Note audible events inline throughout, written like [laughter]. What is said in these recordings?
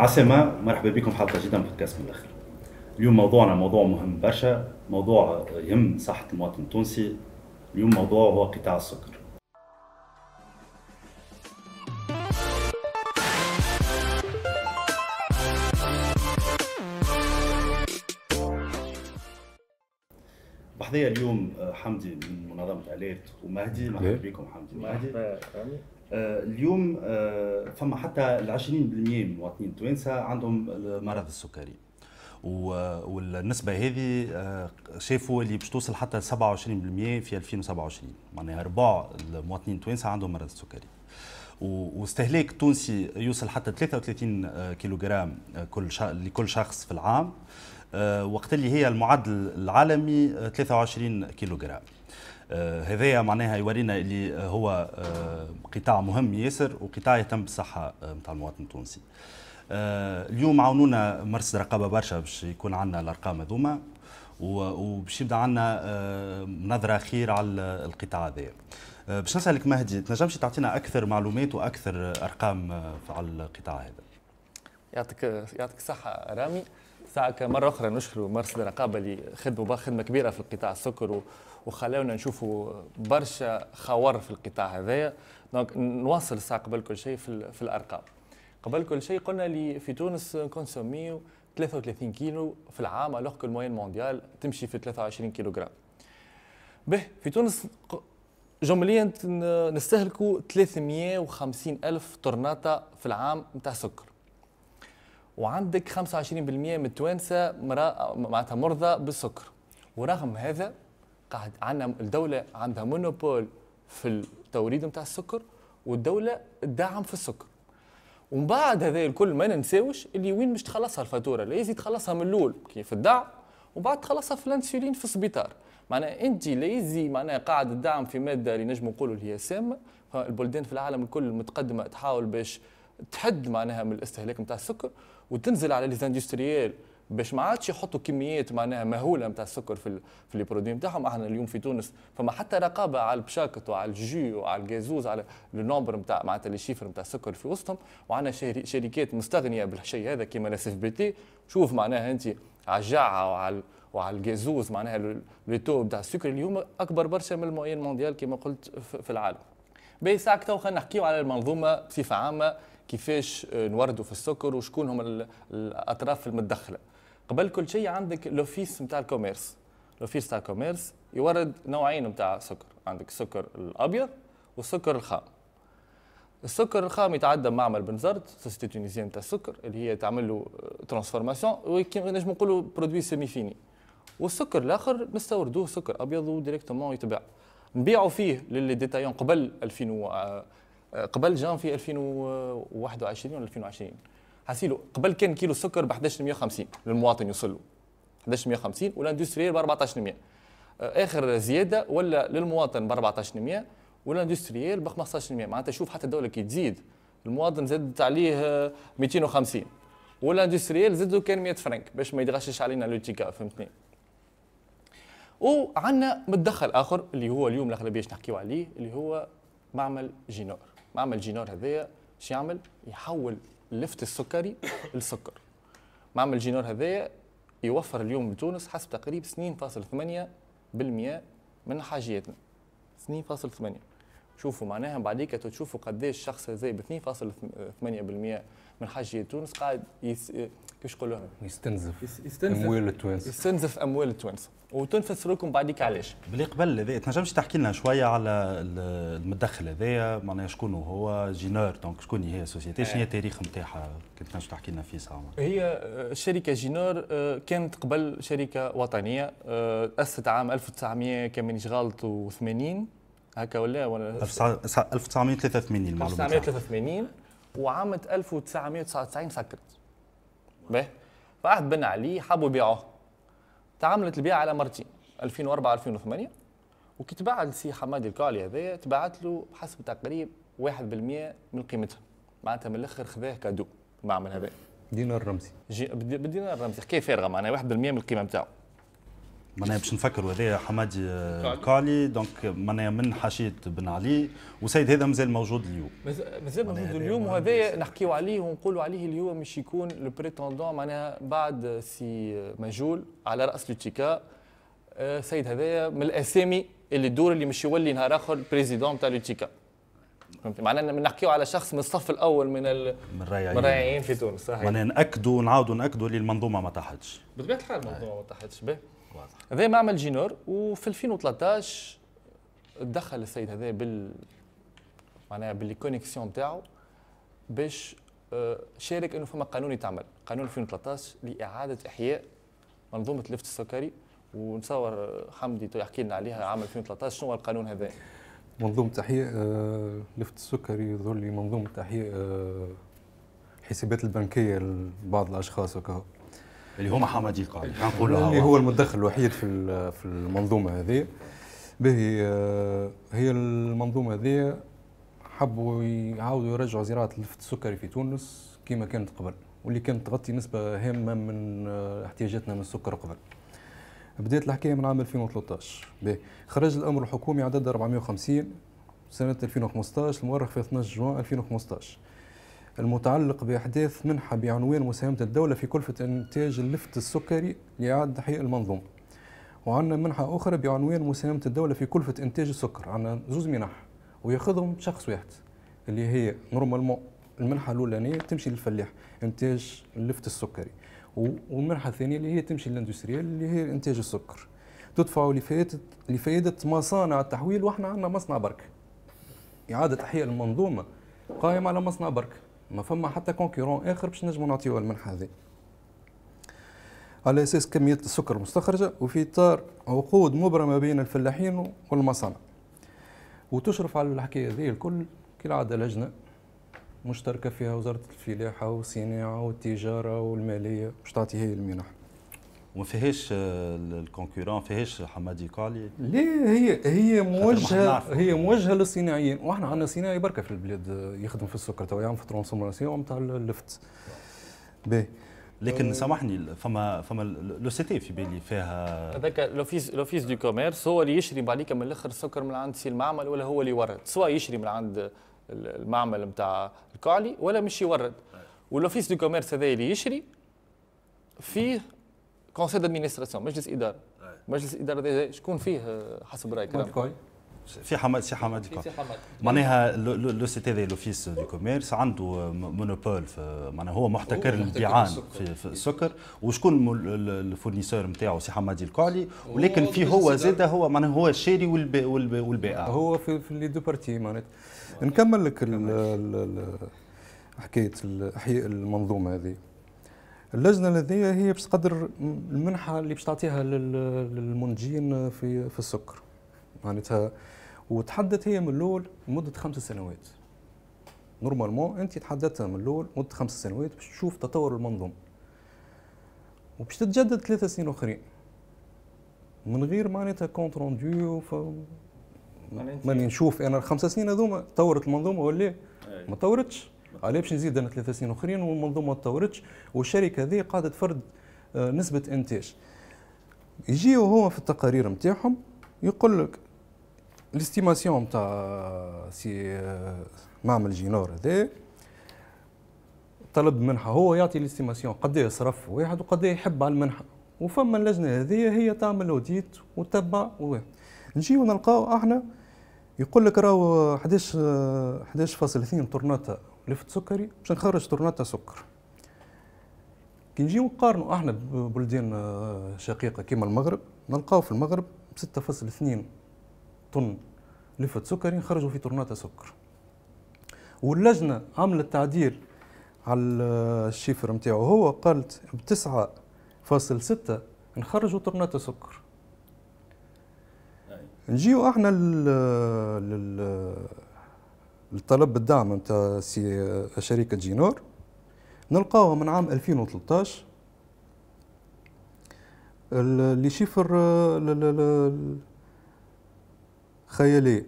عسامة مرحبا بكم حلقة جديدة من بودكاست من الآخر اليوم موضوعنا موضوع مهم برشا موضوع يهم صحة المواطن التونسي. اليوم موضوع هو قطاع السكر. بحذايا اليوم حمدي من منظمة آلات ومهدي مرحبا بكم حمدي. مهدي. آه، اليوم آه، فما حتى ال 20% من المواطنين التوانسه عندهم مرض السكري. والنسبة هذه آه، شافوا اللي باش توصل حتى 27% في 2027 معناها ربع المواطنين التوانسة عندهم مرض السكري. واستهلاك تونسي يوصل حتى 33 كيلوغرام كل لكل شخص في العام. وقت اللي هي المعدل العالمي 23 كيلوغرام. آه، هذايا معناها يورينا اللي هو آه، قطاع مهم ياسر وقطاع يهتم بالصحه نتاع المواطن التونسي. اليوم عاونونا مرصد رقابة برشا باش يكون عندنا الأرقام هذوما وباش يبدأ عندنا آه، نظرة خير على القطاع هذايا. باش نسألك مهدي تنجمش تعطينا أكثر معلومات وأكثر أرقام على القطاع هذا؟ يعطيك يعطيك الصحه رامي. ساعة مرة أخرى نشكر مرصد الرقابة اللي خدموا خدمة كبيرة في القطاع السكر وخلاونا نشوفوا برشا خوار في القطاع هذايا. donc نواصل الساعة قبل كل شيء في, في الأرقام. قبل كل شيء قلنا اللي في تونس consommer 33 كيلو في العام alors que ال moyenne mondiale تمشي في 23 كيلو جرام به في تونس جمليا نستهلكوا 350 ألف طرناطة في العام نتاع سكر. وعندك 25% من التوانسه معناتها مرضى بالسكر. ورغم هذا قاعد عندنا الدولة عندها مونوبول في التوريد نتاع السكر والدولة تدعم في السكر. ومن بعد هذا الكل ما ننساوش اللي وين باش تخلصها الفاتورة. لازم تخلصها من الأول كيف الدعم وبعد تخلصها في الانسولين في السبيطار. معناها إنت ليزي معناها قاعد الدعم في مادة اللي نجم نقولوا اللي هي سامه البلدان في العالم الكل متقدمة تحاول باش تحد معناها من الاستهلاك نتاع السكر. وتنزل على les industriels باش ما عادش يحطوا كميات معناها مهولة نتاع السكر في في les produits نتاعهم إحنا اليوم في تونس فما حتى رقابة على البشاكت وعلى الجو وعلى الجازوز على le nombre نتاع معناتها les chiffres نتاع السكر في وسطهم. وعندنا شركات مستغنية بالشيء هذا كيما la SFBT. شوف معناها انت على الجاعة وعلى وعلى الجازوز معناها le taux نتاع السكر اليوم أكبر برشا من ال moyenne mondiale كما قلت في العالم. باهي ساعة tout خلينا نحكيو على المنظومة بصفة عامة. كيفاش آه، نوردوا في السكر وشكون هم الأطراف المتدخله قبل كل شيء عندك l'office نتاع ال commerce. l'office نتاع ال commerce يورد نوعين نتاع سكر. عندك السكر الأبيض والسكر الخام. السكر الخام يتعدى معمل بنزرت société tunisienne نتاع السكر اللي هي تعمل له transformation ونجم نقولوا produit semi-fini والسكر الآخر نستوردوه سكر أبيض و directement يتباع نبيعوا فيه ل les détaillants قبل 2000 قبل جانفي 2021 ولا 2020 حسيلو قبل كان كيلو السكر ب 1150 للمواطن يوصل له. 1150 وال industriel ب 1400 آخر زيادة ولا للمواطن ب 1400 وال industriel ب 1500 معناتها شوف حتى الدولة كي تزيد المواطن زادت عليه 250 وال industriel زادوا كان 100 فرنك باش ما يتغشش علينا l'UTICA فهمتني؟ وعندنا متدخل آخر اللي هو اليوم الأغلبية نحكيو عليه اللي هو معمل Ginor. معمل Ginor هذايا شو يعمل؟ يحول اللفت السكري [coughs] لسكر معمل Ginor هذايا يوفر اليوم بتونس حسب تقريب 2.8% من حاجياتنا. 2.8 شوفوا معناها بعديك تشوفوا قداش الشخص هذا ب 2.8% من حاجيات تونس قاعد يس... كيفاش نقولوها؟ يستنزف. يستنزف. أموال التوانسه يستنزف أموال التوانسه وتنفسر لكم بعديك علاش؟ قبل هذا تنجمش تحكي لنا شوية على المدخل هذايا معناها شكون هو Ginor donc شكون هي ال société شنو هي التاريخ نتاعها؟ كنت تنجم تحكي لنا فيه ساعه هي الشركة Ginor آه، كانت قبل شركة وطنية آه، أسست عام 1900 كان مانيش غلط و80 هكا ولا؟ ولا؟ 1983 المعلومه 1983 وعام 1999 سكرت. باهي في عهد بن علي حبوا يبيعوه تعملت البيع على مرتين 2004 2008 وكي تباع لسي حمادي الكعلي هذايا تباعت له حسب تقريب 1% من قيمتها. معناتها من الآخر خذاه cadeau المعمل هذا دينار رمزي. بالدينار الرمزي حكايه فارغه معناها 1% من القيمة نتاعو معناها باش نفكروا هذايا حمادي الكعلي donc معناها من حاشيه بن علي. وسيد هذا مازال موجود اليوم. مازال موجود اليوم. وهذا نحكيو عليه ونقولوا عليه اليوم مش يكون le prétendant معناها بعد سي ماجول على رأس l'UTICA آه، سيد هذايا من الأسامي اللي الدور اللي مش يولي نهار آخر président تاع l'UTICA فهمت؟ معناها نحكيو على شخص من الصف الأول من ال... من الريعيين في تونس. صحيح. معناها نأكدوا ونعاودوا نأكدوا اللي المنظومه ما طاحتش. بطبيعة الحال المنظومة ما طاحتش. هذا معمل Ginor وفي 2013 دخل السيد هذا بال معناها باللي كونيكسيون نتاعو باش آه، شارك إنه فما قانون يتعمل. قانون 2013 لإعادة إحياء منظومة اللفت السكري ونصور حمدي يحكي لنا عليها عام 2013 شنو هو القانون هذا؟ منظومة تحياء آه، لفت السكري يظهر لي منظومه تحياء آه، الحسابات البنكية لبعض الأشخاص وكذا اللي هما حمادي قال اللي هو المدخل الوحيد في في المنظومة هذه. به آه، هي المنظومة هذه حبوا يعاودوا يرجعوا زراعة اللفت السكري في تونس كما كانت قبل واللي كانت تغطي نسبة هامة من آه، احتياجاتنا من السكر قبل. بدات الحكاية من عام 2013 به خرج الأمر الحكومي عدد 450 سنة 2015 المؤرخ في 12 جوان 2015 المتعلق بإحداث منحة بعنوان مساهمة الدولة في كلفة إنتاج اللفت السكري لإعادة تحقيق المنظومة. وعندنا منحة أخرى بعنوان مساهمة الدولة في كلفة إنتاج السكر عندنا زوز منح ويأخذهم شخص واحد اللي هي normalement المنحة الأولانية تمشي للفلاح إنتاج اللفت السكري. والمنحة الثانية اللي هي تمشي لل industriel اللي هي إنتاج السكر. تدفع لفائدة مصانع التحويل وإحنا عندنا مصنع برك. إعادة إحياء المنظومة قائم على مصنع برك. ما فما حتى concurrent آخر باش نجموا نعطيو المنحة هذه. على أساس كمية السكر المستخرجه وفي إطار عقود مبرمة بين الفلاحين والمصانع. وتشرف على الحكاية هذه الكل كالعادة لجنة مشتركة فيها وزارة الفلاحة والصناعه والتجارة والمالية باش تعطي هي المنح. وما فيهاش ال concurrent فيهاش حمادي الكعلي. ليه هي هي موجهة هي موجهة للصناعيين. وإحنا عندنا صناعي برك في البلاد يخدم في السكر تو يعمل في transformation نتاع اللفت. باهي. لكن سامحني فما فما l'OCT في بالي فيها. هذاك l'Office l'Office du Commerce هو اللي يشري بعديك من الآخر السكر من عند سي المعمل ولا هو اللي يورد. سواء يشري من عند المعمل نتاع الكعلي ولا مش يورد. و l'Office du Commerce هذا اللي يشري فيه conseil d'administration مجلس اداره مجلس اداره شكون فيه حسب رايك في حماد سي حماد معناها l'OCT l'Office du Commerce عنده monopole معناها هو محتكر البيعان في, في السكر وشكون ال fournisseur نتاعو سي حمادي الكعلي ولكن في هو زاد هو معناها هو الشاري والبائع هو في, في les deux parties معناتها نكمل لك حكايه احياء المنظومه هذه اللجنة هذي هي باش تقدر المنحة اللي باش تعطيها للمنتجين في في السكر. معناتها وتحددت هي من الأول لمده خمس سنوات. normalement أنت تحددتها من الأول مدة خمس سنوات باش تشوف تطور المنظومة. وباش تتجدد ثلاثة سنين آخرين. من غير معناتها compte rendu فماني نشوف أنا الخمس سنين هذوما طورت المنظومة ولا ما طورتش. عليه باش نزيد أنا ثلاث سنين أخرين والمنظومه ما تطورتش والشركة هذه قاعدة تفرض آه، نسبة إنتاج. يجيو هو في التقارير نتاعهم يقول لك ال estimation نتاع سي آه، معمل جينور هذا طلب منحة. هو يعطي ال estimation قد يصرف واحد وقد يحب على المنحة. وفما اللجنة هذه هي تعمل audit وتتبع نجيو نلقاو إحنا يقول لك راهو 11 11.2 طرناطة لفت سكري باش نخرج طرناطة سكر. كي نجيو نقارنوا إحنا ببلدان آه، شقيقة كيما المغرب نلقاو في المغرب 6.2 طن لفت سكري نخرجوا في طرناطة سكر. واللجنة عملت تعديل على الشيفر نتاعو هو قالت ب 9.6 نخرجوا طرناطة سكر. نجيو إحنا لل للطلب بالدعم نتاع شركه جينور. نلقاوها من عام 2013 اللي chiffre خيالي.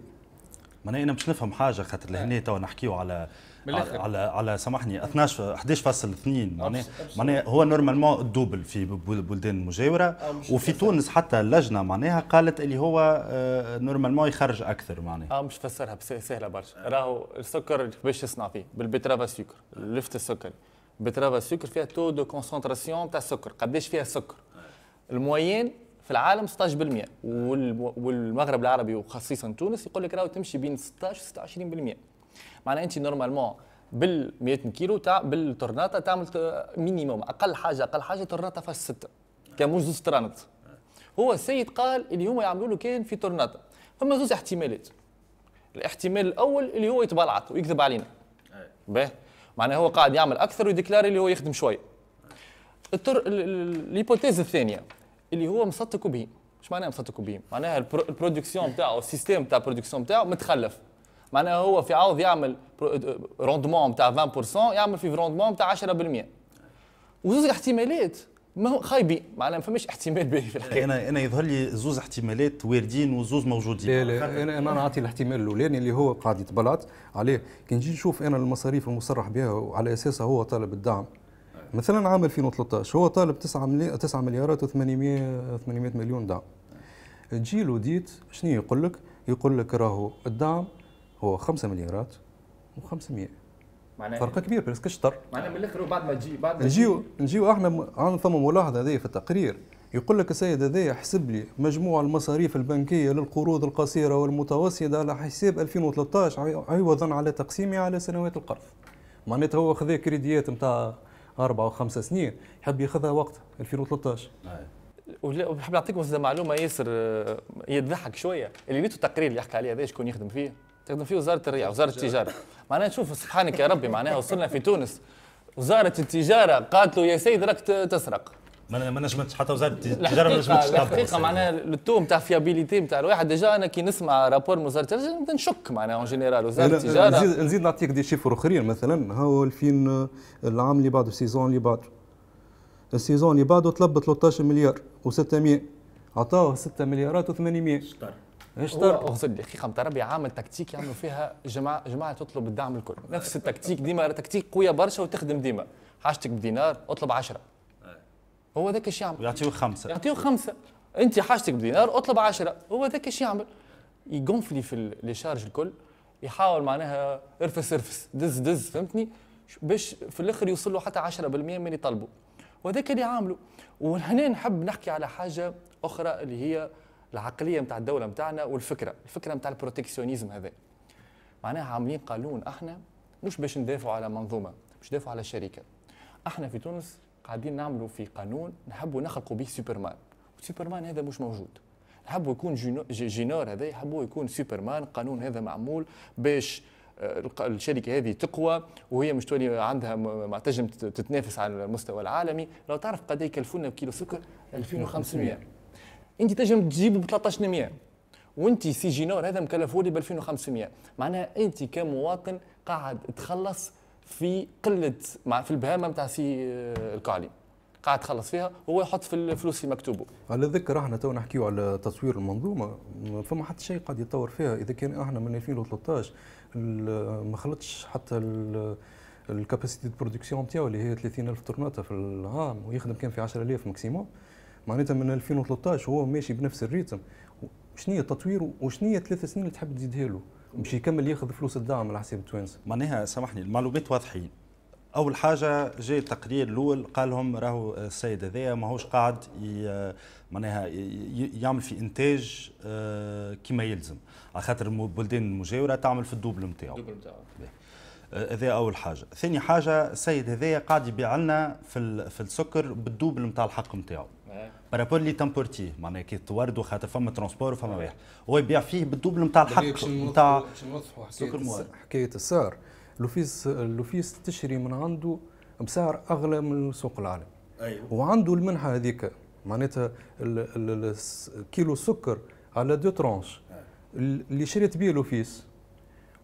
معناها أنا باش نفهم حاجة خاطر لهنا توا نحكيو على بالآخر. على على سامحني 12 11.2 معناها أبس- معناها هو normalement ال double في بل- بلدان المجاوره وفي. تونس حتى اللجنة معناها قالت اللي هو آه، normalement يخرج أكثر معناها. آه مش فسرها سهلة برشا. راهو السكر باش يصنع فيه بال betterave سكر اللفت السكري ال betterave سكر فيها taux de concentration تاع السكر قداش فيها السكر. ال moyenne في العالم 16% والم- والمغرب العربي وخصيصا تونس يقول لك راهو تمشي بين 16 و 26% معناها انت normalement بال 100 كيلو تاع بالتورناتا تعمل minimum أقل حاجة أقل حاجة تورناتا فاش 6 كان مش زوز ترانت هو السيد قال اللي هما يعملوا له كان في تورناتا فما زوز احتمالات. الاحتمال الأول اللي هو يتبلعط ويكذب علينا. باهي معناها هو قاعد يعمل أكثر ويديكلاري اللي هو يخدم شوية. التر... ال- ال- ال hypothèse الثانية اللي هو مصدق به مش معناها مصدق به معناها البرو- البرودكسيون بتاعه السيستم بتاع البرودكسيون بتاعه متخلف. معناها هو في عوض يعمل rendement بتاع 20% يعمل في rendement بتاع 10% وزوز احتمالات. ما هو خايبين معناها ما فماش احتمال باهي في الحكاية. أنا أنا يظهر لي زوز احتمالات واردين وزوز موجودين. لا لا أنا أنا نعطي الاحتمال الأولاني اللي هو قاعد يتبلعط. عليه كي نجي نشوف أنا المصاريف المصرح بها وعلى أساسها هو طالب الدعم. مثلا عام 2013 هو طالب 9 مليار 9 مليارات و800 800 مليون دعم. تجي له ديت شنو يقول لك؟ يقول لك راهو الدعم هو 5 مليارات و500 معناها فرق كبير برسك شطر معناها من الآخر بعد ما تجي بعد ما نجيو نجيو إحنا عندنا فما ملاحظة هذه في التقرير. يقول لك السيد هذا يحسب لي مجموع المصاريف البنكية للقروض القصيرة والمتوسطة على حساب 2013 عي- عوضا على تقسيمها على سنوات القرض. معناتها هو خذا كريديات نتاع أربع وخمسة سنين يحب يأخذها وقت 2013 ولا- وبحب نعطيكم معلومة ياسر آه، يضحك شوية. اللي ريتو التقرير اللي يحكي عليه هذا شكون يخدم فيه؟ تخدم فيه وزارة الريع وزارة التجارة. معناها شوف سبحانك يا ربي معناها وصلنا في تونس. وزارة التجارة قالت له يا سيد راك تسرق. ما ما نجمتش حتى وزارة التجارة ما نجمتش الحقيقة تطبق الحقيقة معناها التوم تاع fiabilité نتاع الواحد. déjà أنا كي نسمع rapport من وزارة التجارة نبدأ نشك معناها en général وزارة التجارة نزيد نزيد نعطيك des chiffres أخرين مثلا. هو 2000 العام اللي بعده ال saison اللي بعده. ال saison اللي بعده طلب 13 مليار و600 عطاوه 6 مليارات و800 شطر إيش اغزل لي حقيقه نتاع ربي عامل تكتيك يعملوا فيها جماعة جماعة تطلب الدعم الكل. نفس التكتيك ديما تكتيك قوية برشا وتخدم ديما. حاجتك بدينار اطلب عشرة. هو ذاك إيش يعمل. ويعطيوه خمسة. يعطيه خمسة. أنت حاجتك بدينار اطلب عشرة. هو ذاك إيش يعمل. يقنفلي في ال- les charges الكل يحاول معناها ارفس ارفس دز دز فهمتني؟ باش في الآخر يوصل له حتى 10% من اللي طلبه وذاك اللي عامله. وهنا نحب نحكي على حاجة أخرى اللي هي العقلية نتاع الدولة نتاعنا والفكرة الفكرة نتاع ال protectionnisme هذا. معناها عاملين قانون إحنا مش باش ندافعوا على منظومة مش ندافعوا على شركة. إحنا في تونس قاعدين نعملوا في قانون نحبوا نخلقوا به سوبرمان سوبرمان هذا مش موجود. نحبوا يكون جينو- جي- جينور هذا يحبوا يكون سوبرمان القانون هذا معمول باش آه، الشركة هذه تقوى وهي مش تولي عندها ما تنجم تت- تتنافس على المستوى العالمي. لو تعرف قد إيه يكلفونا بكيلو سكر؟ 2500 انت تنجم تجيبه ب 1300 وانت سي جينور هذا مكلفه لي ب 2500 معناها انت كمواطن قاعد تخلص في قلة مع في البهامة نتاع سي آه، الكعلي قاعد تخلص فيها هو يحط في الفلوس في مكتوبه. على ذكر إحنا تو نحكيو على تطوير المنظومة ما فما حتى شيء قاعد يتطور فيها. إذا كان إحنا من 2013 ال- ما خلطش حتى ال capacité de production نتاعو اللي هي 30000 طرناطه في العام ويخدم كان في 10000 maximum. معناتها من 2013 هو ماشي بنفس ال rythme. شنو هي التطوير وشنو هي ثلاث سنين اللي تحب تزيدها له؟ باش يكمل ياخذ فلوس الدعم على حساب التوانسة. معناها سامحني المعلومات واضحين. أول حاجة جاي التقرير الأول قال لهم راهو السيد هذايا ماهوش قاعد معناها ي- يعمل في إنتاج آه، كما يلزم. على خاطر البلدان المجاوره تعمل في ال double نتاعو آه، هذا أول حاجة. ثاني حاجة السيد هذايا قاعد يبيع لنا في ال- في السكر بال double نتاع الحق نتاعو par rapport les importés معناها كي توردوا خاطر فما transport وفما واحد هو يبيع فيه بال double نتاع الحق نتاع. حكايه السعر l'office l'office تشري من عنده بسعر أغلى من سوق العالم. أيوه. وعنده المنحة هذيك. معناتها كيلو سكر على deux tranches. اللي شريت بيه l'office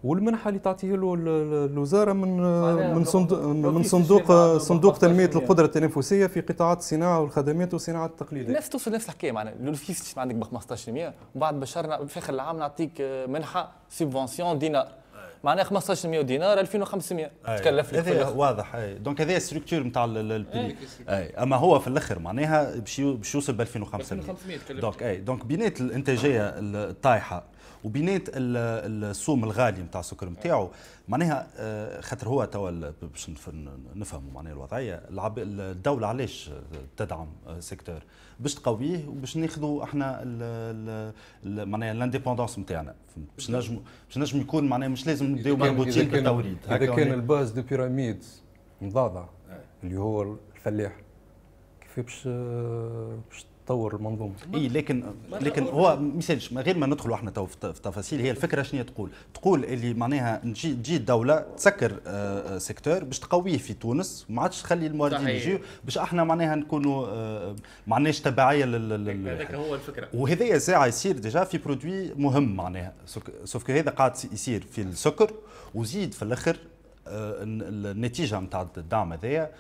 والمنحة اللي تعطيه له ال- ال- الوزارة من من صندوق من صندوق مع صندوق تنمية 15%. القدرة التنافسيه في قطاعات الصناعة والخدمات والصناعة التقليدية. نفس توصل نفس الحكاية معنا l'office عندك ب 15% وبعد بشرنا في آخر العام نعطيك آه، منحة subvention دينار. معناها 1500 دينار 2500 تكلف لك هذا واضح أي. donc هذا ال structure نتاع ال prix أي. أما هو في الأخر معناها باش يوصل ب 2500 donc أي. donc بينات الإنتاجية الطايحة وبينات السوم الغالي نتاع السكر نتاعو معناها آه، خاطر هو توا باش نفهموا معناها الوضعية الدولة علاش تدعم secteur باش تقويه وباش ناخذوا إحنا معناها ال indépendance نتاعنا باش نجم باش نجم يكون معناها مش لازم نبداو مربوطين بالتوريد. إذا كان ال base de pyramide مضعضع اللي هو الفلاح كيف باش باش تطور المنظومة. اي لكن لكن هو مثالش غير ما ندخلوا إحنا تو في التفاصيل هي الفكرة شنو تقول؟ تقول اللي معناها تجي تجي الدولة تسكر آه، آه، secteur باش تقويه في تونس وما عادش تخلي الموردين يجيو باش إحنا معناها نكونوا آه، ما عندناش تبعية لل هذاك هو الفكرة. وهذايا ساعة يصير déjà في produit مهم معناها. sauf هذا قاعد يصير في السكر وزيد في الأخر النتيجة نتاع الدعم هذايا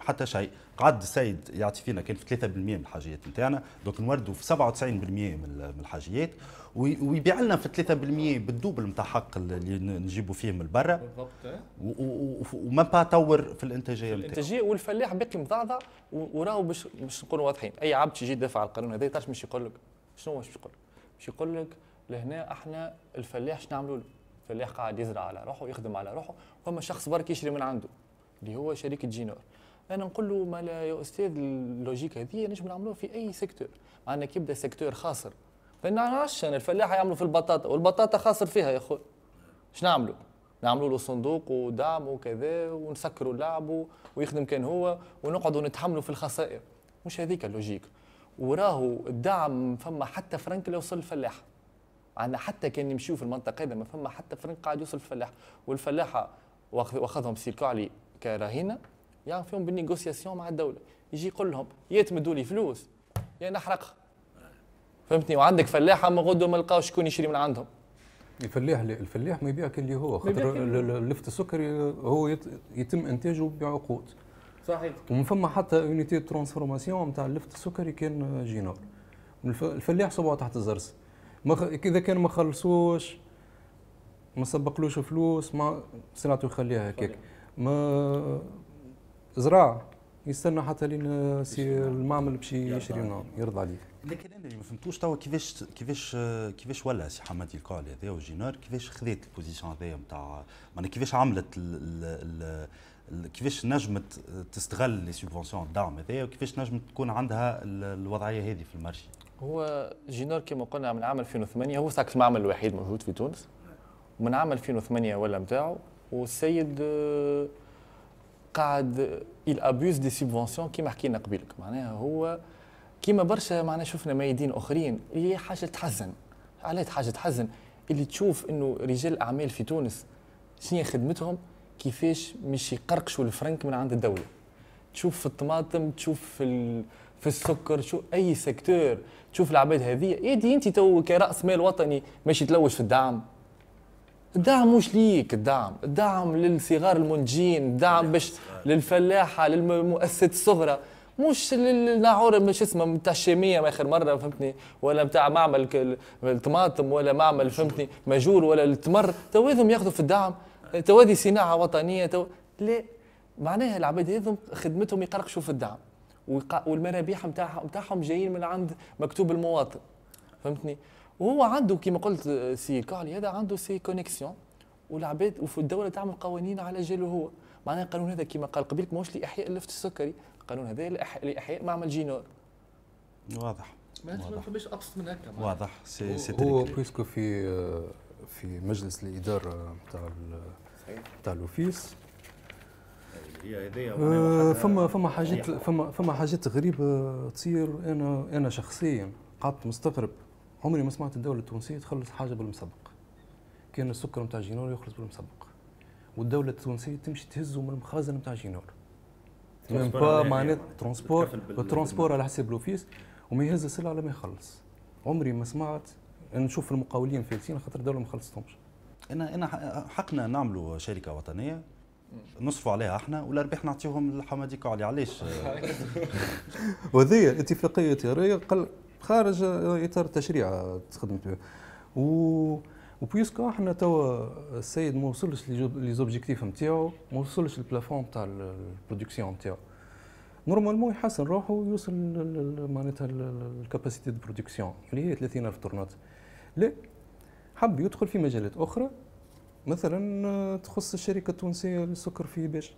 حتى شيء. قعد السيد يعطي فينا كان في 3% من الحاجيات نتاعنا donc نوردوا في 97% من الحاجيات ويبيع لنا في 3% بال double نتاع حق اللي نجيبوا فيه من برا بالضبط. وما با طور في الإنتاجية نتاعو. الإنتاجية والفلاح باقي مضعضع وراهو باش باش نكونوا واضحين. أي عبد يجي يدافع على القانون هذا تعرف مش يقول لك. شنو باش يقول؟ لك؟ باش يقول لك لهنا أحنا الفلاح شنو نعملوا له؟ الفلاح قاعد يزرع على روحه يخدم على روحه فما شخص برك يشري من عنده اللي هو شركه جينور أنا نقول له ما يا أستاذ ال logique هذه نجم نعملوها في أي secteur. معنا كي يبدأ secteur خاسر ما نعرفش أنا الفلاح يعملوا في البطاطا والبطاطا خاسر فيها يا أخوي. إيش نعملوا؟ نعملوا له صندوق ودعم وكذا ونسكروا اللعب ويخدم كان هو ونقعدوا نتحملوا في الخسائر. مش هذيك ال logique. وراهو الدعم فما حتى فرنك اللي وصل الفلاح. عندنا حتى كان يمشيو في المنطقة هذا ما فما حتى فرنك قاعد يوصل الفلاح والفلاحة وأخذهم سيركو كرهينه يعني فيهم بال négociation مع الدولة. يجي يقول لهم يا تمدوا لي فلوس. يا نحرقها فهمتني؟ وعندك فلاحة ما غدوا ما لقاوش شكون يشري من عندهم. الفلاح الفلاح ما يبيعك اللي هو. خاطر اللفت السكري هو يتم إنتاجه بعقود. صحيح. ومن فما حتى unité transformation نتاع اللفت السكري كان جينور. الفلاح صبعه تحت الضرس. إذا كان ما خلصوش ما سبقلوش فلوس ما صنعته يخليها هكاك. ما زرع يستنى حتى لين سي المعمل باش يشري يرضى عليه لكن أنا اللي ما فهمتوش توا كيفاش كيفاش كيفاش ولا سي حمادي الكول هذا وجينار كيفاش خذيت ال position هذايا نتاع معناها كيفاش عملت ال ال كيفاش نجمت تستغل les subventions الدعم هذايا؟ وكيفاش نجمت تكون عندها الوضعية هذه في ال marché؟ هو جينار كما قلنا من عام 2008 هو ساكس المعمل الوحيد موجود في تونس. ومن عام 2008 ولا نتاعو والسيد قاعد il abuse des subventions كيما حكينا قبيلك معناها هو كيما برشا معناها شفنا ميادين أخرين هي حاجة تحزن. علاش حاجة تحزن. اللي تشوف إنه رجال الاعمال في تونس شنو خدمتهم كيفاش مش يقرقشوا الفرنك من عند الدولة. تشوف في الطماطم تشوف في في السكر شو أي secteur تشوف العباد هذه يدي انت تو كراس مال وطني ماشي تلوج في الدعم. الدعم مش ليك الدعم الدعم للصغار المنتجين الدعم باش للفلاحة للمؤسسات الصغرى. مش للناعور مش اسمه بتاع الشامية آخر مرة فهمتني؟ ولا بتاع معمل الطماطم ولا معمل فهمتني؟ ماجور ولا التمر تو ياخذوا في الدعم. تو هذه صناعة وطنية تو لا. معناها العباد هذم خدمتهم يقرقشوا في الدعم. والمرابيح نتاعهم نتاعهم جايين من عند مكتوب المواطن. فهمتني؟ وهو عنده كما قلت سي الكحلي هذا عنده ses connexions والعباد وفي الدولة تعمل قوانين على جاله هو. معناها القانون هذا كما قال قبيل ماهوش لإحياء اللفت السكري. القانون هذا لاحياء معمل جينور. واضح. ما فماش أبسط من هكا واضح. سي سي هو puisque في في مجلس الإدارة نتاع نتاع ال office. آه، فما فما حاجات فما فما حاجات غريبة تصير. أنا أنا شخصيا قعدت مستغرب. عمري ما سمعت الدولة التونسية تخلص حاجة بالمسبق كأن السكر نتاع جينور يخلص بالمسبق والدولة التونسية تمشي تهزه من المخازن نتاع جينور. من با معناتها transport ال transport على حساب l'office وما يهز السلعه لما يخلص. عمري ما سمعت. نشوف المقاولين فالسين خاطر الدولة ما خلصتهمش. أنا انا حقنا نعملوا شركة وطنية. نصفوا عليها إحنا والارباح نعطيهم للحمادي كعلي علاش؟ [laughs] وهذه اتفاقية تجاريه قل خارج إطار التشريع تخدمت به و و puisque إحنا توا السيد ما وصلش les objectifs نتاعو ما وصلش ال plafond نتاع ال production نتاعو. normalement يحسن روحه ويوصل معناتها ال capacité de production اللي هي 30000 طونات. لا حب يدخل في مجالات أخرى مثلا تخص الشركة التونسية للسكر في باجه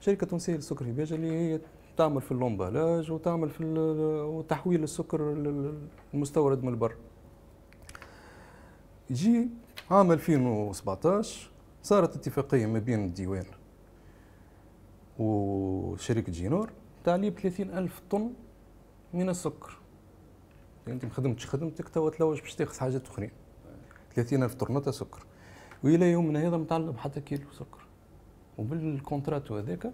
شركة تونسية للسكر في باجه اللي هي تعمل في اللومبالاج وتعمل في وتحويل السكر المستورد من البر. يجي عام 2017 صارت اتفاقية ما بين الديوان وشركة جينور تعليب 30 ألف طن من السكر. أنت ما خدمتش خدمتك توا تلوج باش تاخذ حاجات أخرين. 30 ألف طن سكر. وإلى يومنا هذا ما تعلب حتى كيلو سكر. وبال contrat هذاك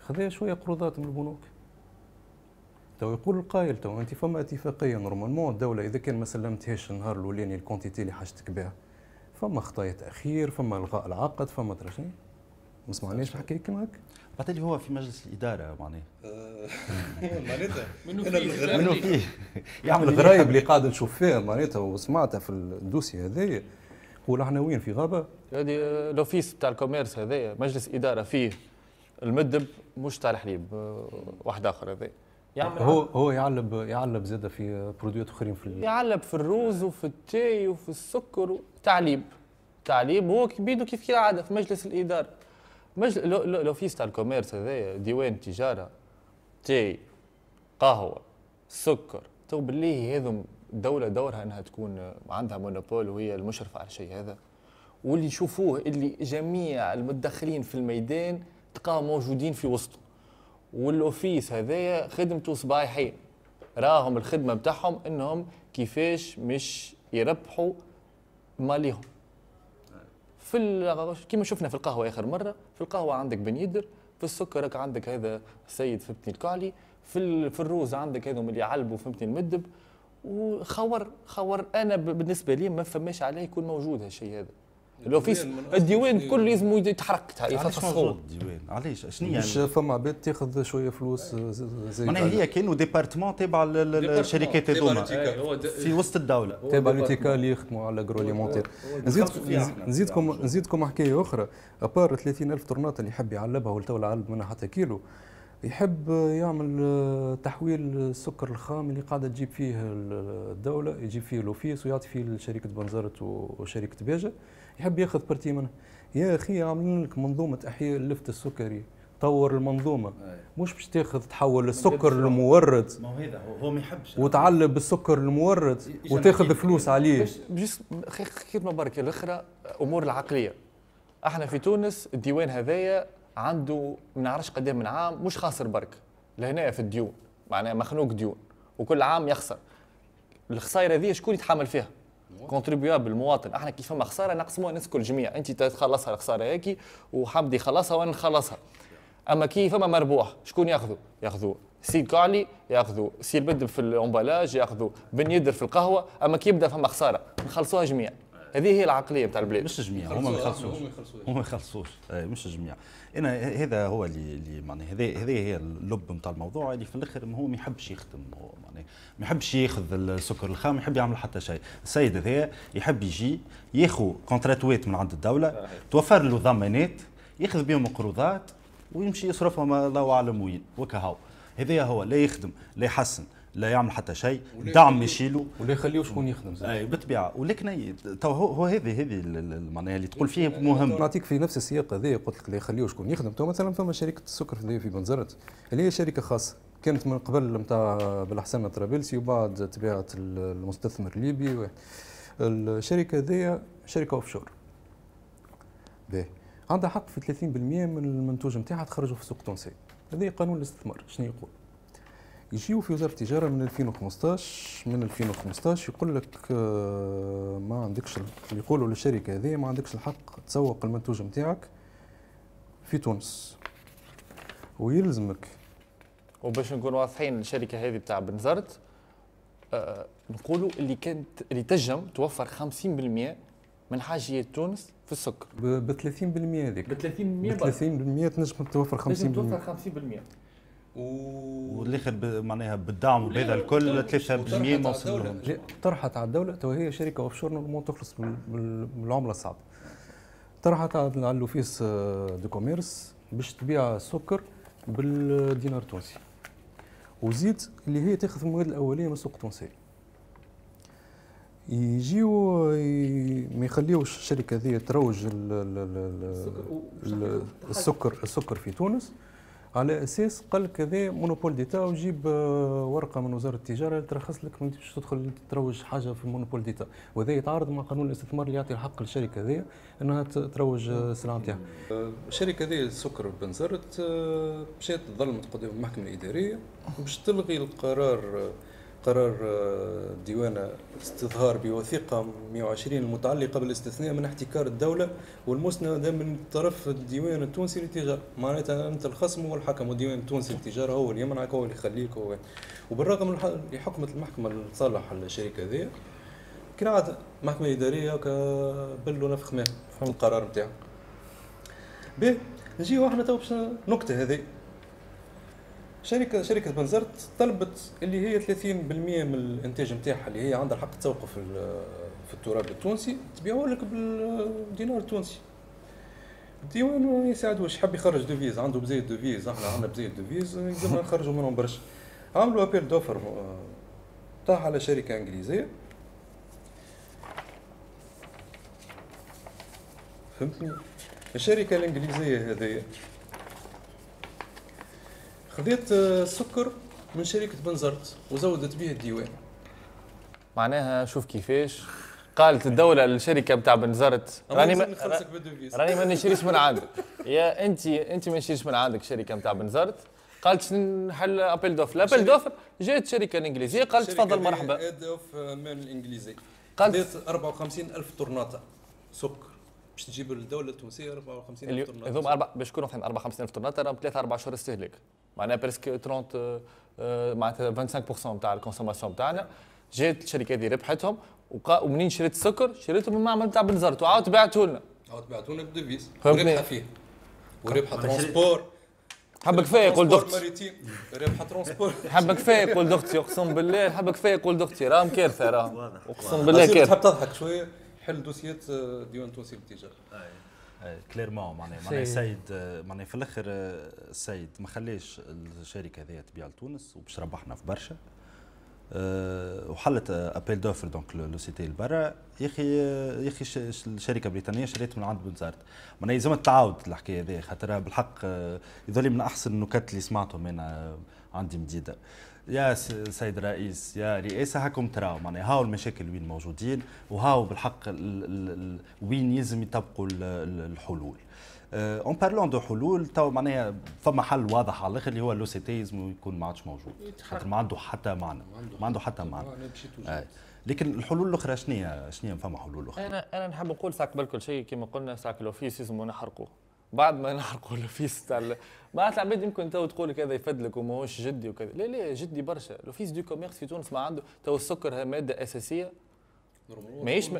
خذا شوية قروضات من البنوك. تو يقول القائل تو أنت فما اتفاقية normalement الدولة إذا كان ما سلمتهاش النهار الأولاني ال quantité اللي حاجتك بها. فما خطايا تأخير فما إلغاء العقد فما ترى شيء ما سمعناش الحكاية كيما هكا بعد هو في مجلس الإدارة معناها [laughs] معناتها. منو فيه؟ [laughs] يعمل الغرايب اللي قاعد نشوف فيها معناتها وسمعتها في ال dossier هذايا. هو إحنا وين في غابة؟ هذه l'office تاع ال commerce هذايا مجلس إدارة فيه المدب مش تاع الحليب واحد آخر هذا يعمل هو هو يعلب يعلب زاد في برودويات آخرين في يعلب في الروز وفي التاي وفي السكر تعليب. تعليب هو بيدو كيف العاده في مجلس الإدارة. مجل... le, le, l'office تاع ال commerce هذايا ديوان تجارة تاي قهوة سكر تو بالله هذم الدولة دورها إنها تكون عندها monopole وهي المشرفة على الشيء هذا. واللي يشوفوه اللي جميع المتدخلين في الميدان تلقاهم موجودين في وسطه وال office هذايا خدمته صبايحين. راهم الخدمة بتاعهم إنهم كيفاش مش يربحوا ماليهم. في كيما شفنا في القهوة آخر مرة في القهوة عندك بن يدر في السكر عندك هذا السيد فهمتني الكعلي في في الروز عندك هذوم اللي يعلبوا فهمتني المدب وخور خور أنا بالنسبة لي ما فماش عليه يكون موجود هالشيء هذا. ال office الديوان كل لازم يتحرك موجود الديوان؟ علاش؟ شنو يعني؟ مش فما عباد تاخذ شوية فلوس زي معناها هي كانوا département تابع للشركات هذوما. في وسط الدولة. تابع ل UTICA اللي يخدموا على ال agroalimentaire نزيدكم نزيدكم نزيدكم حكاية أخرى. أبار 30000 طرنات اللي يحب يعلبها ولا علب منها حتى كيلو. يحب يعمل تحويل السكر الخام اللي قاعدة تجيب فيه الدولة يجيب فيه l'office ويعطي فيه لشركة بنزرت وشركة باجه يحب ياخذ partie منها. يا أخي عاملين لك منظومة احياء اللفت السكري طور المنظومة. مش باش تاخذ تحول السكر المورد. ما هو هذا هو ما يحبش. وتعلب بالسكر المورد وتاخذ فلوس عليه. بس خير ما برك الأخرى أمور العقلية. إحنا في تونس الديوان هذايا عنده ما نعرفش قد من عام مش خاسر برك لهنا في الديون معناها مخنوق ديون وكل عام يخسر. الخسائر هذه شكون يتحمل فيها؟ contribuable المواطن إحنا كيف فما خسارة نقسموها نسكو الجميع انت تخلصها الخسارة هيك وحمدي يخلصها وأنا نخلصها. اما كي فما مربوح شكون ياخذوا ياخذوا سي كالي ياخذوا سي البدل في ال emballage ياخذوا بن يدر في القهوة. اما كي يبدأ فما خسارة؟ نخلصوها جميع. هذه هي العقلية بتاع البلاد. مش جميع هما ما يخلصوش. هما ما يخلصوش. مش جميع. إنا هذا هو اللي اللي معناها هذه هذه هي اللب نتاع الموضوع اللي في الآخر هو ما يحبش يخدم هو معناها ما يحبش ياخذ السكر الخام يحب يعمل حتى شيء. السيد هذا يحب يجي ياخذ كونتراتوات من عند الدولة توفر له ضمانات ياخذ بهم قروضات ويمشي يصرفهم الله اعلم وين وكهو. هذا هو لا يخدم لا يحسن. لا يعمل حتى شيء دعم يشيله ولا يخليه شكون يخدم أي بالطبيعة. ولكن تو هو هذه هذه معناها اللي تقول فيه مهم. نعطيك في نفس السياق هذا قلت لك لا يخليه شكون يخدم. تو مثلا فما شركة السكر في بنزرت اللي هي شركة خاصة. كانت من قبل نتاع بالحسن طرابلسي وبعد تبعت المستثمر الليبي. الشركة هذه شركة offshore باهي عندها حق في 30% من المنتوج نتاعها تخرجه في السوق التونسي هذا قانون الاستثمار شنو يقول؟ يجيو في وزارة التجارة من 2015 من 2015 يقول لك آه، ما عندكش يقولوا للشركة هذه ما عندكش الحق تسوق المنتوج نتاعك في تونس. ويلزمك. وباش نكون واضحين الشركة هذه بتاع بنزرت آه نقولوا اللي كانت اللي تنجم توفر 50% من حاجيات تونس في السكر. ب 30% هذيك. ب 30% ب 30% تنجم توفر 50% تنجم توفر 50% و والاخر معناها بالدعم وبهذا الكل 3% ما وصل لهم لا طرحت على الدولة تو هي شركة offshore normalement تخلص بال- بال- بالعمله الصعبة. طرحت على ال office آه، du commerce باش تبيع السكر بالدينار التونسي. وزيد اللي هي تاخذ المواد الأولية من السوق التونسي. يجيو ما يخليوش الشركة هذه تروج ال- ال- ال- ال- السكر السكر في تونس. على أساس قال لك هذا monopole d'État وجيب آه، ورقة من وزارة التجارة ترخص لك من تدخل تروج حاجة في ال monopole d'État وهذا يتعارض مع قانون الاستثمار اللي يعطي الحق للشركة هذه إنها تروج آه، السلعه نتاعها. الشركة هذه السكر بنزرت آه، مشات ظلمت قدام المحكمة الإدارية باش تلغي القرار قرار آه، ديوان استظهار بوثيقة 120 المتعلقة بالاستثناء من احتكار الدولة والمسندة من طرف الديوان التونسي للتجارة. معناتها أنت الخصم هو الحكم والديوان التونسي للتجارة هو اللي يمنعك هو اللي يخليك هو وبالرغم من اللي حكمت المحكمة لصالح الشركة هذه كان عاد محكمة إدارية كبلوا نفخ ماء القرار نتاعو باهي نجيو إحنا تو باش نكتة هذه. شركة شركة بنزرت طلبت اللي هي 30% من الإنتاج نتاعها اللي هي عندها الحق تسوقه في ال- في التراب التونسي تبيعه لك بالدينار التونسي. الديوان ما يساعدوش حب يخرج devises عنده بزايد devises إحنا عندنا بزايد devises يلزمنا [laughs] نخرجوا منهم برشا. عملوا ابيل دوفر طاح على شركة إنجليزية. فهمتني؟ الشركة الإنجليزية هذه خذيت آه، السكر من شركة بنزرت وزودت به الديوان. معناها شوف كيفاش. قالت الدولة للشركة بتاع بنزرت راني ما راني ما نشريش من عندك. يا انت انت ما نشريش من عندك شركة نتاع بنزرت. قالت نحل appel d'offres شركة- d'offres جات شركة إنجليزية قالت تفضل مرحبا. ED&F Man الانجليزي قالت- خذيت 54 ألف طرناطة سكر. باش تجيب الدولة التونسية 54 ألف اللي طرناطة هذوما باش يكونوا 54000 طرنات راهم ثلاثة أربع شهور استهلاك معناها presque 30 آه، آه، معناتها 25% نتاع ال consommation بتاعنا. جات الشركة هذه ربحتهم وقا- ومنين شريت السكر؟ شريته من معمل تاع بنزرت وعاود بعته لنا. عاود بعتونا بال devises فهمتني. وربحة فيه شريت- ترونسبور. حبك كفايه يقول ترونسبور دختي. ربحة ترونسبور. [laughs] حبك كفايه يقول دختي. أقسم بالله حبك كفايه يقول دختي. راهم كارثه راهم. أقسم بالله كارثه تحب تضحك شوية؟ حل دوسيات آه، ديوان تونسي أي، كليرمون معناها معناها السيد آه، معناها في الآخر آه، السيد ما خليش الشركة هذه تبيع لتونس وباش ربحنا في برشا. آه، وحلت ابيل دوفر دونك لو سيتي البرا يا أخي آه، يا أخي الشركة بريطانيه شريت من عند بنزرت معناها يلزم تعاود الحكاية هذه خاطر بالحق آه، يظل من أحسن النكت اللي سمعتهم أنا عندي مديده يا سيد الرئيس يا رئاسة هاكم تراو معناها هاو المشاكل وين موجودين وهاو بالحق ال ال ال وين يلزم يطبقوا ال- ال- الحلول. en parlant de حلول تو معناها فما حل واضح على الآخر اللي هو l'OCT يلزم يكون ما عادش موجود. خاطر ما عنده حتى معنى. ما عنده. حتى معنى. أي. لكن الحلول الأخرى شنو هي؟ شنو هي فما حلول أخرى؟ أنا أنا نحب نقول ساعة قبل كل شيء كما قلنا ساعة ال office لازم نحرقوه بعد ما نحرقوا ال office تاع بعض العباد يمكن تو تقول لك هذا يفدلك وماهوش جدي وكذا. لا لا جدي برشا. ال office de commerce في تونس ما عنده تو السكر مادة أساسية. ماهيش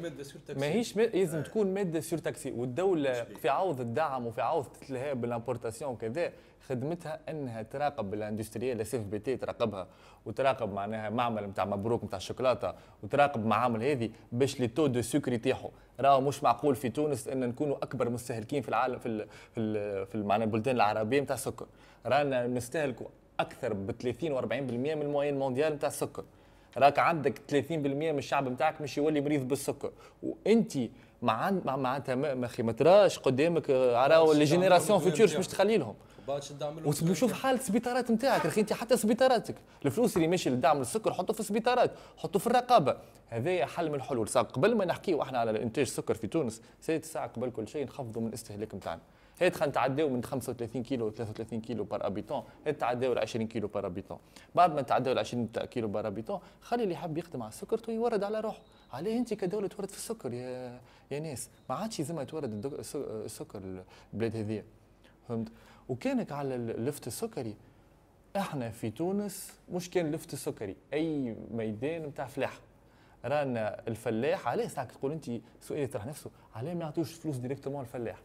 ماهيش ما- لازم تكون مادة surtaxée. والدولة في عوض الدعم وفي عوض تتلهى بال importation وكذا خدمتها إنها تراقب ال industriels SFBT تراقبها وتراقب معناها معمل نتاع مبروك نتاع الشوكولاتة وتراقب معامل هذه باش les taux de sucre يتيحوا راهو مش معقول في تونس إن نكونوا أكبر مستهلكين في العالم في ال في ال في معناها البلدان العربية نتاع السكر. رانا نستهلكوا أكثر ب 30 و40% من ال moyenne mondiale نتاع السكر. راك عندك 30% من الشعب نتاعك مش يولي مريض بالسكر. وانت مع مع معناتها ما أخي ما تراش قدامك راهو les générations futures باش تخلي لهم. وشوف حاله السبيطارات نتاعك أخي انت حتى سبيطاراتك. الفلوس اللي ماشي للدعم للسكر حطه في السبيطارات حطه في الرقابة. هذا حل من الحلول. قبل ما نحكيو إحنا على انتاج السكر في تونس سيد ساعة قبل كل شيء نخفضوا من الاستهلاك نتاعنا. هي خلينا نتعداو من 35 كيلو 33 كيلو par habitant هي تعداو ل 20 كيلو par habitant بعد ما تعداو ل 20 كيلو par habitant خلي اللي يحب يخدم على السكر يورد على روحه. عليه انت كدولة تورد في السكر يا يا ناس. ما عادش يلزمها تورد السكر البلاد هذه فهمت؟ وكانك على اللفت السكري. إحنا في تونس مش كان لفت السكري أي ميدان نتاع فلاحه رانا الفلاح ساعة تقول أنت سؤال يطرح نفسه عليه ما يعطوش فلوس directement الفلاح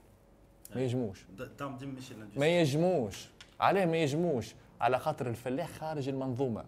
ما يجموش. ما يجموش. عليه ما يجموش. على خاطر الفلاح خارج المنظومة.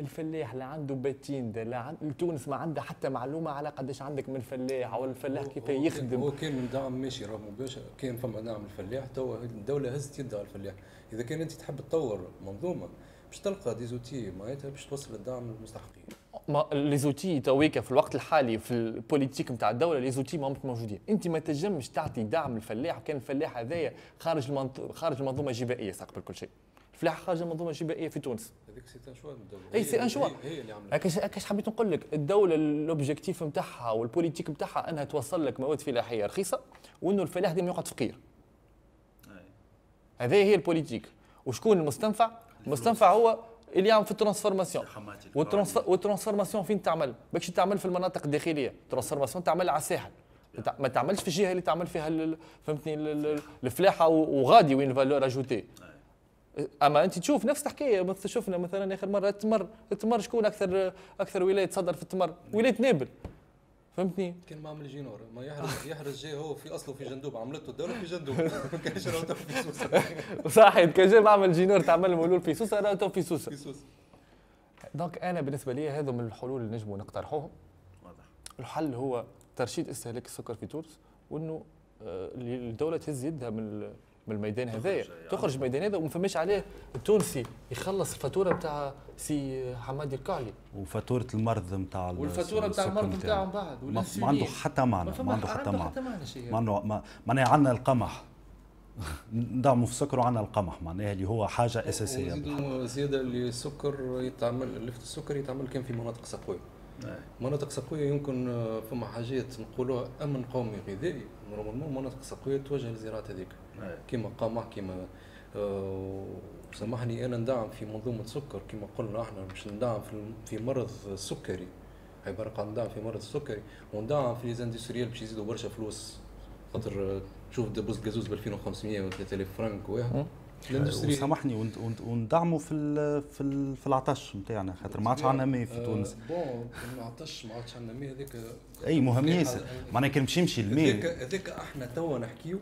الفلاح لا عنده patente لا عند... تونس ما عندها حتى معلومة على قداش عندك من فلاح أو الفلاح كيف يخدم. هو كان من دعم ماشي راهو مباشر كان فما دعم الفلاح توا الدولة هزت يدها على الفلاح. إذا كان أنت تحب تطور منظومة باش تلقى des outils معناتها باش توصل الدعم للمستحقين ما les outils تويكا في الوقت الحالي في ال politique نتاع الدولة les outils ما موجودين. أنت ما تنجمش تعطي دعم للفلاح وكان الفلاح هذايا خارج المنط... خارج المنظومه الجبائيه ساق كل شيء. الفلاح خارج المنظومه الجبائيه في تونس. هذيك c'est un choix الدولة. اي c'est un choix. هي اللي عملت. هذاكاش حبيت نقول لك الدولة ال objectif نتاعها وال politique نتاعها أنها توصل لك مواد فلاحية رخيصة وأنه الفلاح ديما يقعد فقير. هذه هي ال politique وشكون المستنفع؟ المستنفع هو اللي يعمل في ال transformation. وال transformation فين تعمل؟ باكش تعمل في المناطق الداخلية، ال transformation تعمل على الساحل. ما تعملش في الجهة اللي تعمل فيها فهمتني الفلاحة وغادي و une valeur ajoutée أما أنت تشوف نفس الحكاية مثل شفنا مثلا آخر مرة التمر التمر شكون أكثر أكثر ولاية تصدر في التمر؟ ولاية نابل فهمتني؟ كان معمل جينور. ما يحرز يحرز جاي هو في أصله في جندوبة. عملته الدولة في جندوبة. [laughs] ما كانش راهو في سوسة. [laughs] صحيح. كان جاي معمل جينور تعمل مولول في سوسة راهو في سوسة. في سوسة. donc أنا بالنسبة لي هذو من الحلول اللي نجموا نقترحوهم واضح. الحل هو ترشيد استهلاك السكر في تونس وإنه آه، الدولة تهز يدها من من الميدان هذايا. تخرج من الميدان هذا وما فماش عليه التونسي. يخلص الفاتورة نتاع سي حمادي الكعلي وفاتورة المرض نتاع والفاتورة نتاع المرض نتاعهم بعد ما ما عنده حتى معنى ما عنده حتى معنى ما عنده معناها عندنا القمح. [laughs] ندعموا في السكر وعندنا القمح معناها اللي هو حاجة أساسية. زيادة اللي السكر يتعمل لفت السكر يتعمل كان في مناطق سقوية. مناطق سقوية يمكن آه، فما حاجات نقولوها أمن قومي غذائي. normalement مناطق سقوية توجه للزراعات هذيك. كيما قمح كيما أه سامحني أنا ندعم في منظومة سكر. كما قلنا إحنا باش ندعم في مرض السكري. عباره عن ندعم في مرض السكري وندعم في les industriels باش يزيدوا برشا فلوس. خاطر تشوف دبوس الجازوز ب 2500 و 3000 فرنك واحد وسامحني وندعموا في في في العطش نتاعنا خاطر ما عادش عندنا ماء في آه، تونس. bon العطش ما عادش عندنا ماء. هذاك أي مهم ياسر. معناها كان باش يمشي الماء. هذاك إحنا توا نحكيو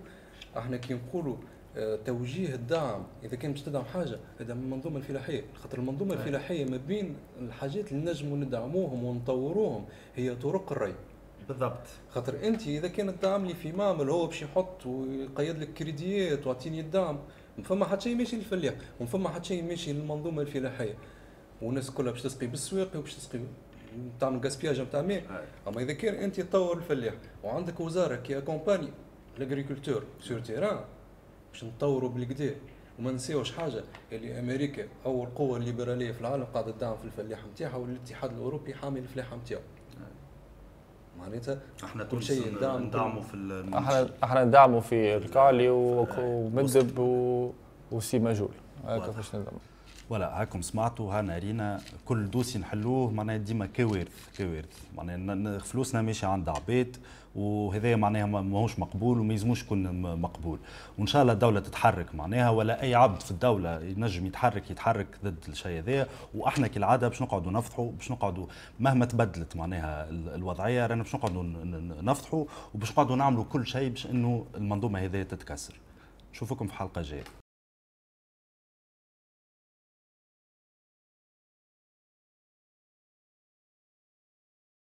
إحنا كي نقولوا آه، توجيه الدعم إذا كان باش تدعم حاجة ادعم المنظومه الفلاحية. خاطر المنظومة الفلاحية ما بين الحاجات اللي نجموا ندعموهم ونطوروهم هي طرق الري. بالضبط. خاطر أنت إذا كان تدعم لي في معمل هو باش يحط ويقيد لك كريديات ويعطيني الدعم ما فما حتى شيء ماشي للفلاح وما فما حتى شيء ماشي للمنظومة الفلاحية. والناس كلها باش تسقي بالسواقي وباش تسقي تعمل غاسبياج نتاع ماء. أما إذا كان أنت تطور الفلاح وعندك وزارة كي أكومباني لاغريكولتور سور تيران باش نطوروا بالكدا وما نسيوش حاجة. اللي أمريكا اول قوه ليبراليه في العالم قاعدة تدعم في الفلاح نتاعها والاتحاد الأوروبي حامي الفلاحه نتاعو معناتها إحنا كل شيء ندعموا في إحنا إحنا ندعموا في الكعلي ومدب وسي ماجول هكا باش ندعموا ولا هاكم سمعتوا هانا رينا كل دوسي نحلوه معناها ديما كوارث كوارث. معناها فلوسنا ماشيه عند عباد وهذا معناها ماهوش مقبول وما يلزموش يكون مقبول. وإن شاء الله الدولة تتحرك معناها ولا أي عبد في الدولة ينجم يتحرك يتحرك ضد الشيء هذا. وإحنا كالعادة باش نقعدوا نفضحوا باش نقعدوا مهما تبدلت معناها الوضعية رانا باش نقعدوا نفضحوا وباش نقعدوا نعملوا كل شيء باش إنه المنظومة هذه تتكسر. نشوفكم في حلقة جاية.